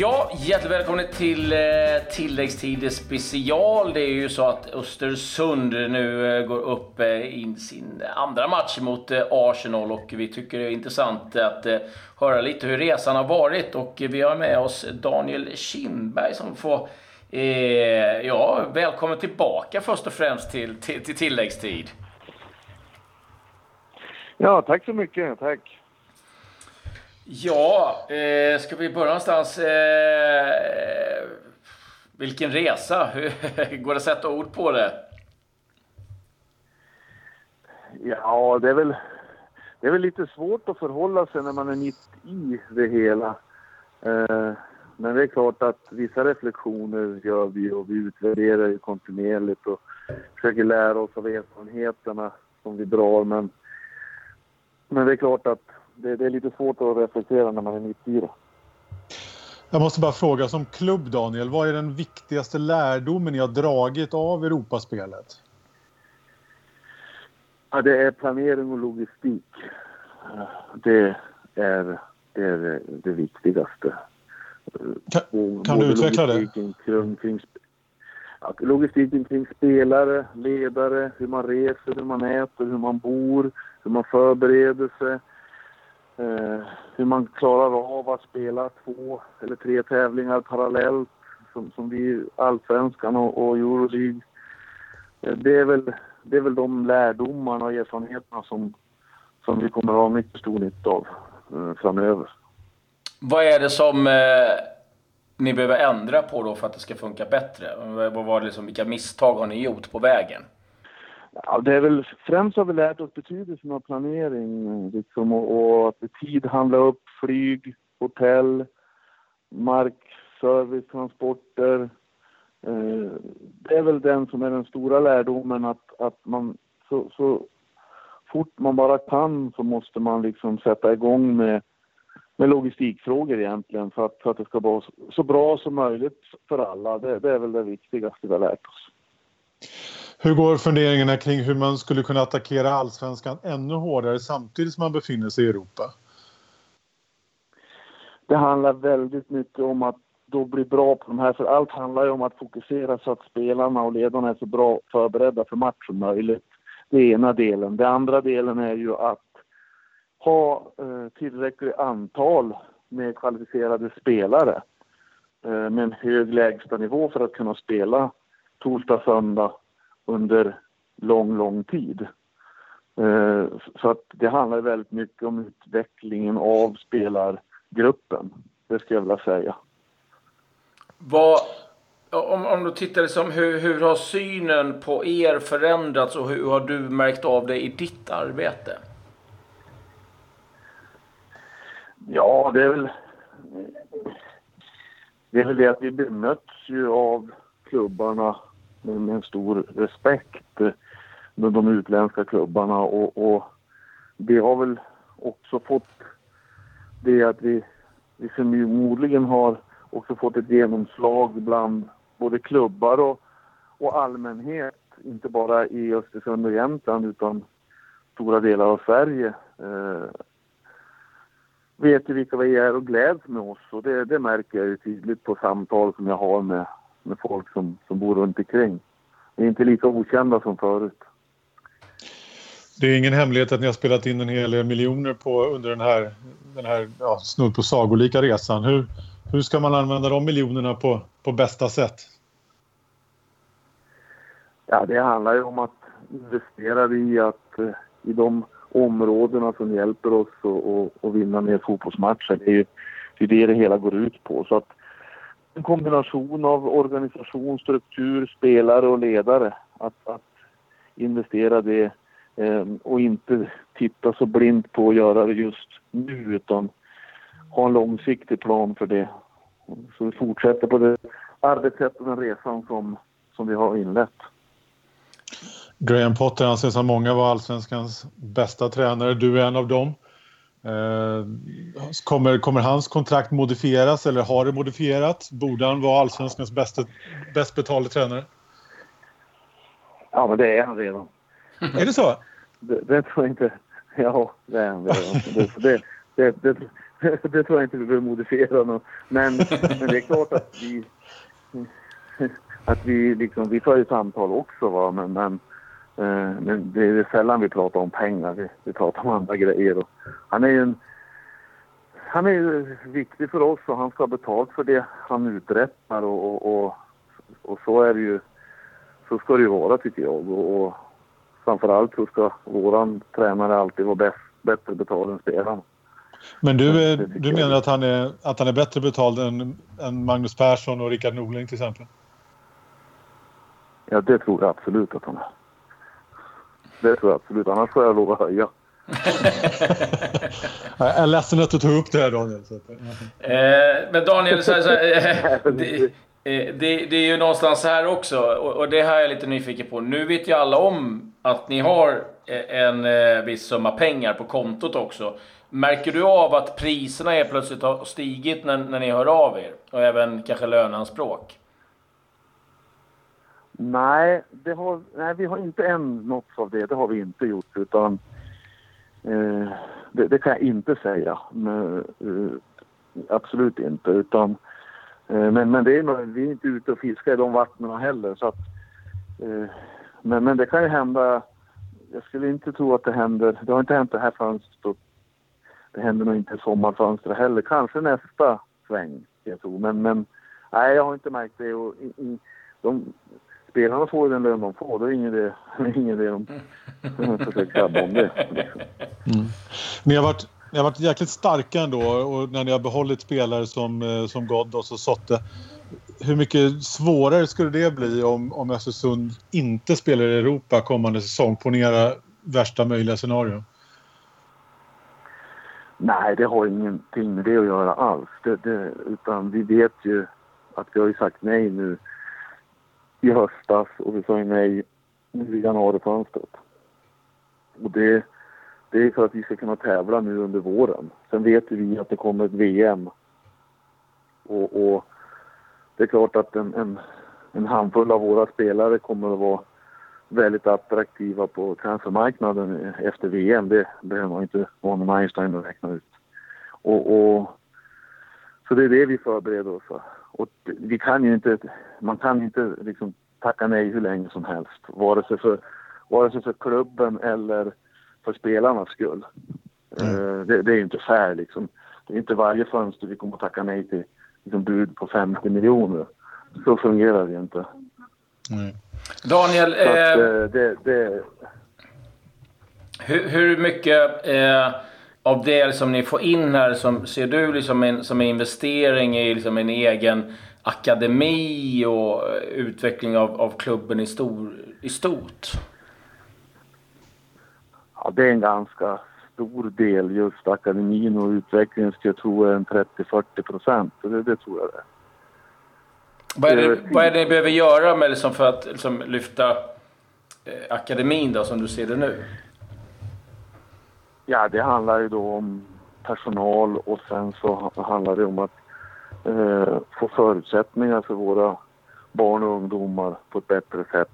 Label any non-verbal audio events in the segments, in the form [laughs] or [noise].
Ja, hjärtligt välkomna till eh, tilläggstid special. Det är ju så att Östersund nu eh, går upp eh, in sin andra match mot eh, Arsenal och vi tycker det är intressant att eh, höra lite hur resan har varit och vi har med oss Daniel Kindberg som får eh, ja, välkommen tillbaka först och främst till, till, till tilläggstid. Ja, tack så mycket. Tack. Ja, eh, ska vi börja någonstans? Eh, vilken resa! [laughs] Går det att sätta ord på det? Ja, det är väl, det är väl lite svårt att förhålla sig när man är mitt i det hela. Eh, men det är klart att vissa reflektioner gör vi och vi utvärderar ju kontinuerligt och försöker lära oss av erfarenheterna som vi drar. Men, men det är klart att det, det, är lite svårt att reflektera när man är mitt i det. Jag måste bara fråga som klubb Daniel, vad är den viktigaste lärdomen ni har dragit av Europaspelet? Ja, det är planering och logistik. Det är det, är det viktigaste. Kan, kan du utveckla det? Kring, kring, logistiken kring spelare, ledare, hur man reser, hur man äter, hur man bor, hur man förbereder sig Eh, hur man klarar av att spela två eller tre tävlingar parallellt som, som vi Allsvenskan och, och Euroleague. Eh, det, är väl, det är väl de lärdomarna och erfarenheterna som, som vi kommer att ha mycket stor nytta av eh, framöver. Vad är det som eh, ni behöver ändra på då för att det ska funka bättre? Vad var det liksom, vilka misstag har ni gjort på vägen? Ja, det är väl främst har vi lärt oss betydelsen av planering liksom, och, och att tid handla upp flyg, hotell, mark, service, transporter. Eh, det är väl den som är den stora lärdomen att, att man så, så fort man bara kan så måste man liksom sätta igång med, med logistikfrågor egentligen för att, för att det ska vara så, så bra som möjligt för alla. Det, det är väl det viktigaste vi har lärt oss. Hur går funderingarna kring hur man skulle kunna attackera allsvenskan ännu hårdare samtidigt som man befinner sig i Europa? Det handlar väldigt mycket om att då bli bra på de här, för allt handlar ju om att fokusera så att spelarna och ledarna är så bra förberedda för match som möjligt. Det är ena delen. Den andra delen är ju att ha eh, tillräckligt antal med kvalificerade spelare eh, med en hög lägstanivå för att kunna spela torsdag, söndag under lång, lång tid. Eh, så att det handlar väldigt mycket om utvecklingen av spelargruppen. Det skulle jag vilja säga. Vad, om, om du tittar liksom, hur, hur har synen på er förändrats och hur har du märkt av det i ditt arbete? Ja, det är väl... Det är väl det att vi bemöts ju av klubbarna med, med en stor respekt eh, med de utländska klubbarna och, och det har väl också fått det att vi, vi förmodligen har också fått ett genomslag bland både klubbar och, och allmänhet, inte bara i Östersund och Jämtland utan stora delar av Sverige. Eh, vet ju vilka vi är och gläds med oss och det, det märker jag ju tydligt på samtal som jag har med med folk som, som bor runt omkring. Vi är inte lika okända som förut. Det är ingen hemlighet att ni har spelat in en hel del miljoner på, under den här, den här ja, snudd på sagolika resan. Hur, hur ska man använda de miljonerna på, på bästa sätt? Ja, det handlar ju om att investera i, att, eh, i de områdena som hjälper oss att vinna mer fotbollsmatcher. Det är ju det, är det det hela går ut på. Så att en kombination av organisation, struktur, spelare och ledare. Att, att investera det eh, och inte titta så blint på att göra det just nu utan ha en långsiktig plan för det. Så vi fortsätter på det arbetssättet och den resan som, som vi har inlett. Graham Potter anses av många vara allsvenskans bästa tränare. Du är en av dem. Eh, kommer, kommer hans kontrakt modifieras eller har det modifierats? Borde han vara allsvenskans bästa, bäst betalde tränare? Ja, men det är han redan. Är det så? Det, det tror jag inte. Ja, det är han redan. Det, det, det, det, tror jag inte vi behöver modifiera. Men, men det är klart att vi, att vi, liksom, vi för ju samtal också. Va? Men, men, men det är sällan vi pratar om pengar. Vi, vi pratar om andra grejer. Och han är ju en, han är viktig för oss och han ska ha betalt för det han uträttar och, och, och, och så är det ju. Så ska det ju vara tycker jag. Och, och framförallt så ska våran tränare alltid vara bäst, bättre betald än spelarna. Men du, du menar att han, är, att han är bättre betald än, än Magnus Persson och Rickard Norling till exempel? Ja, det tror jag absolut att han är. Det tror jag absolut. Annars får jag lov att höja. [laughs] jag är ledsen att du tog upp det här Daniel. eh, men Daniel, så här, så här, [laughs] eh, det, eh, det, det, är ju någonstans här också, och, och det här är jag lite nyfiken på. Nu vet ju alla om att ni har eh, en eh, viss summa pengar på kontot också. Märker du av att priserna är plötsligt har stigit när, när ni hör av er? Och även kanske löneanspråk? Nej, det har, nej, vi har inte än nåtts av det. Det har vi inte gjort. Utan, eh, det, det, kan jag inte säga. Men, eh, absolut inte. Utan, eh, men men det är, vi är inte ute och fiskar i de vattnen heller. Så att, eh, men, men det kan ju hända. Jag skulle inte tro att det händer. Det har inte hänt det här fönstret. Det händer nog inte i sommarfönstret heller. Kanske nästa sväng, jag tror. Men, men nej, jag har inte märkt det. Och, i, i, de, spelarna får den lön de får. Det är ingen idé, [laughs] ingen idé de försöker krabba om det. Mm. Ni har varit ni har varit jäkligt starka ändå och när ni har behållit spelare som, eh, som Ghoddos och Sotte. Hur mycket svårare skulle det bli om, om Östersund inte spelar i Europa kommande säsong? Ponera värsta möjliga scenario. Nej, det har ingenting med det att göra alls. Det, det, utan vi vet ju att vi har ju sagt nej nu i höstas och vi sa nej nu i januarifönstret. Och det, det är för att vi ska kunna tävla nu under våren. Sen vet vi att det kommer ett VM. Och, och det är klart att en, en, en, handfull av våra spelare kommer att vara väldigt attraktiva på transfermarknaden efter VM. Det behöver man inte vara någon Einstein att räkna ut. Och, och, så det är det vi förbereder oss för. Och vi kan ju inte, man kan inte liksom tacka nej hur länge som helst. Vare sig för, vare sig för klubben eller för spelarnas skull. Mm. Det, det, är inte fair liksom. Det är inte varje fönster vi kommer att tacka nej till liksom bud på 50 miljoner. Så fungerar det inte. Mm. Daniel, att, eh, eh, det, det... Hur, hur, mycket eh, av det som ni får in här som ser du liksom en, som en investering i liksom en egen akademi och utveckling av, av klubben i, stor, i stort? Ja, det är en ganska stor del just akademin och utvecklingen skulle jag tro är en 30-40 procent. Det, det tror jag det. Vad är det, vad är det ni behöver göra med liksom för att liksom lyfta eh, akademin då, som du ser det nu? Ja, det handlar ju då om personal och sen så handlar det om att eh, få förutsättningar för våra barn och ungdomar på ett bättre sätt.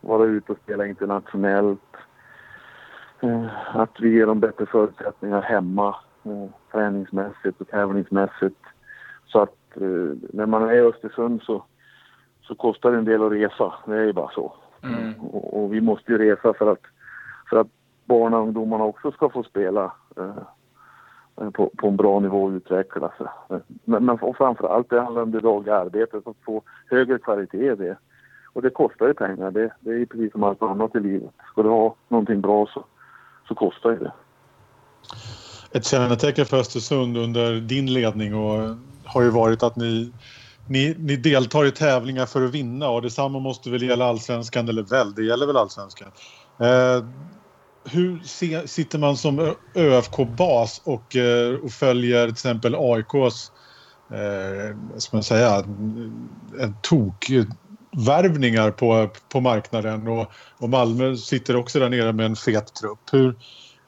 Vara ute och spela internationellt. Eh, att vi ger dem bättre förutsättningar hemma eh, träningsmässigt och tävlingsmässigt. Så att eh, när man är i Östersund så, så kostar det en del att resa. Det är ju bara så. Mm. Och, och, vi måste ju resa för att, för att barn och ungdomarna också ska få spela eh, på, på, en bra nivå och utvecklas. Men, men och framförallt det handlar om det dagliga arbetet, att få högre kvalitet i det. Och det kostar ju pengar. Det, det är precis som allt annat i livet. Ska du ha någonting bra så, så kostar det. Ett kännetecken för Östersund under din ledning och eh, har ju varit att ni, ni, ni deltar i tävlingar för att vinna och detsamma måste väl gälla allsvenskan, eller väl, det gäller väl allsvenskan. Eh, hur se, sitter man som ÖFK-bas och, eh, och följer till exempel AIKs eh, ska man säga, en tok värvningar på, på marknaden och, och Malmö sitter också där nere med en fet trupp. Hur,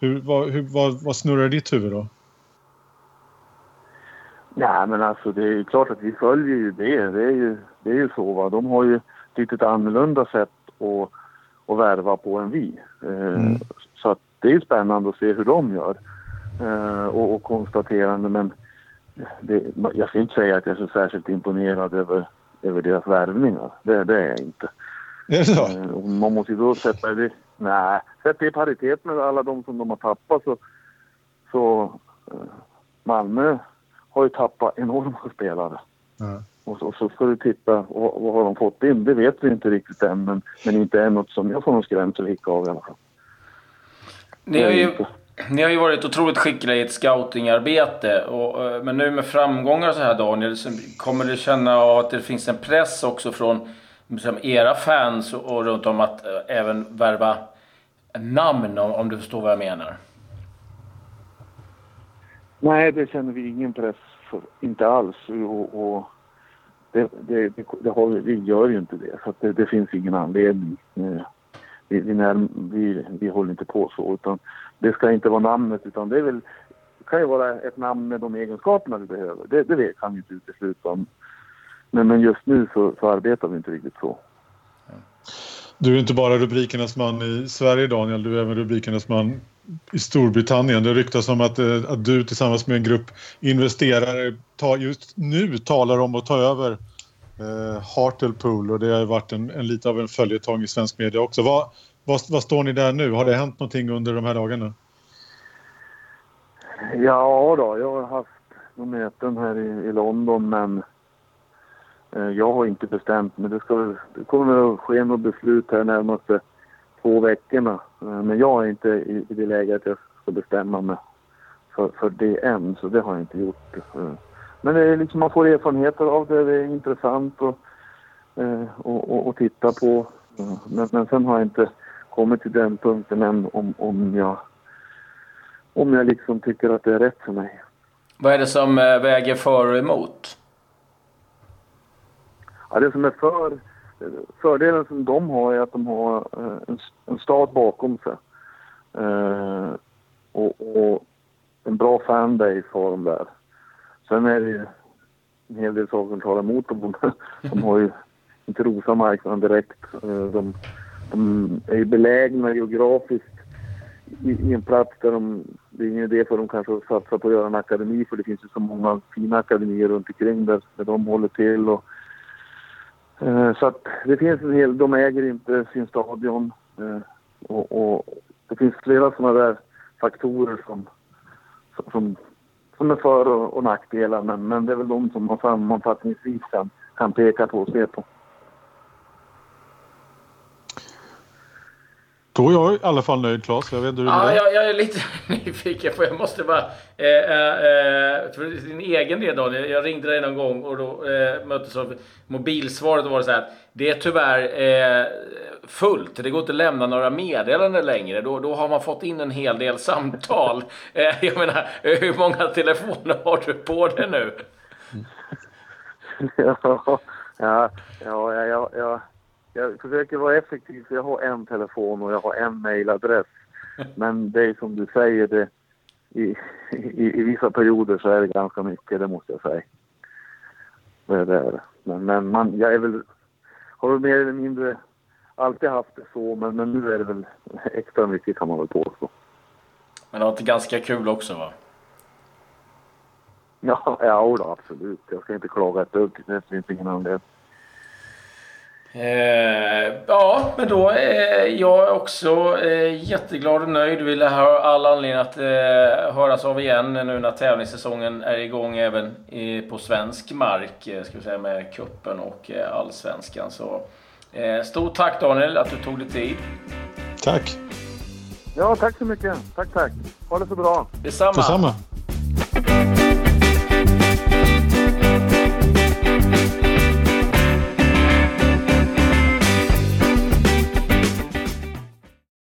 hur, vad, hur, vad, vad snurrar ditt huvud då? Nej, men alltså det är klart att vi följer ju det. Det är ju, det är ju så. Va? De har ju ett lite annorlunda sätt att, att värva på än vi. Eh, mm. Det är spännande att se hur de gör. eh, och, och konstaterande. Men det, jag ska inte säga att jag är så särskilt imponerad över, över deras värvningar. Det, det är jag inte. Är det så? Eh, man måste ju då sätta det, nej, sätta i paritet med alla de som de har tappat så, så eh, Malmö har ju tappat enorma spelare. Ja. Och så, och så ska du titta, vad, vad har de fått in? Det vet vi inte riktigt än, men, men inte är något som jag får någon skrämselhicka av i alla fall. Ni har, ju, ni har ju varit otroligt skickliga i ett scoutingarbete. Och, eh, men nu med framgångar så här Daniel, så kommer du känna att det finns en press också från liksom, era fans och, och runt om att eh, även värva namn om, om du förstår vad jag menar? Nej, det känner vi ingen press för. Inte alls. Och, och det, det, det, det har, vi- gör ju inte det. Så det, det finns ingen anledning. Vi, vi, när, vi, vi håller inte på så. Utan det ska inte vara namnet utan det är väl, det kan ju vara ett namn med de egenskaperna vi behöver. Det, det kan vi inte utesluta. Men, men just nu så, så arbetar vi inte riktigt så. Du är inte bara rubrikernas man i Sverige, Daniel. Du är även rubrikernas man i Storbritannien. Det ryktas om att, eh, att du tillsammans med en grupp investerare tar, just nu talar om att ta över eh, Hartlepool och det har ju varit en, en lite av en följetong i svensk media också. Vad, vad, vad står ni där nu? Har det hänt någonting under de här dagarna? Ja då, jag har haft möten här i, i London men eh, jag har inte bestämt mig. Det, ska, det kommer att ske något beslut här närmaste två veckorna. Eh, men jag är inte i, i det läget att jag ska bestämma mig för, för det än, så det har jag inte gjort. Eh, men det är liksom, man får erfarenheter av det, det är intressant att eh, och, och, och titta på. Men, men sen har jag inte kommit till den punkten än om, om jag om jag liksom tycker att det är rätt för mig. Vad är det som eh, väger för och emot? Ja, det som är för, fördelen som de har är att de har eh, en, en stad bakom sig. Eh, och, och en bra fanbase har de där. Sen är det ju en hel del saker som talar emot dem. [laughs] De har ju inte rosat marknaden direkt. Eh, de, de är ju belägna geografiskt i, i en plats där de, det är ingen idé för dem kanske att satsa på att göra en akademi för det finns ju så många fina akademier runt omkring där, där de håller till. Och, Eh, Så att det finns en hel, de äger inte sin stadion eh, och, och det finns flera sådana där faktorer som, som, som som är för och, och nackdelar men, men det är väl de som man sammanfattningsvis kan, kan peka på och se på. Då är jag i alla fall nöjd, Claes. Jag vet inte hur det är Ja, jag, jag är lite [laughs] nyfiken för jag måste bara... Eh, eh, för din egen del Daniel, jag ringde dig någon gång och då eh, möttes av mobilsvaret och var det så här att det är tyvärr eh, fullt. Det går inte att lämna några meddelanden längre. Då, då har man fått in en hel del samtal. [laughs] Eh, jag menar, hur många telefoner har du på dig nu? [laughs] ja, ja, ja, ja, ja, jag försöker vara effektiv så jag har en telefon och jag har en mailadress. [laughs] Men det är som du säger, det, i, i, i vissa perioder så är det ganska mycket, det måste jag säga. Det är det. Men, men man, jag är väl, har väl mer eller mindre alltid haft det så, men, men nu är det väl extra mycket kan man väl påstå. Men det var inte ganska kul också va? Ja, [laughs] ja då, absolut. Jag ska inte klaga ett dugg. Det finns ingen anledning. Eh, ja, men då är jag också eh, jätteglad och nöjd. Vi har all anledning att eh, höras av igen nu när tävlingssäsongen är igång även i, på svensk mark. eh, Ska vi säga med kuppen och eh, allsvenskan. Så, eh, stort tack Daniel att du tog dig tid. Tack. Ja, tack så mycket. Tack, tack. Ha det så bra. Detsamma. Detsamma.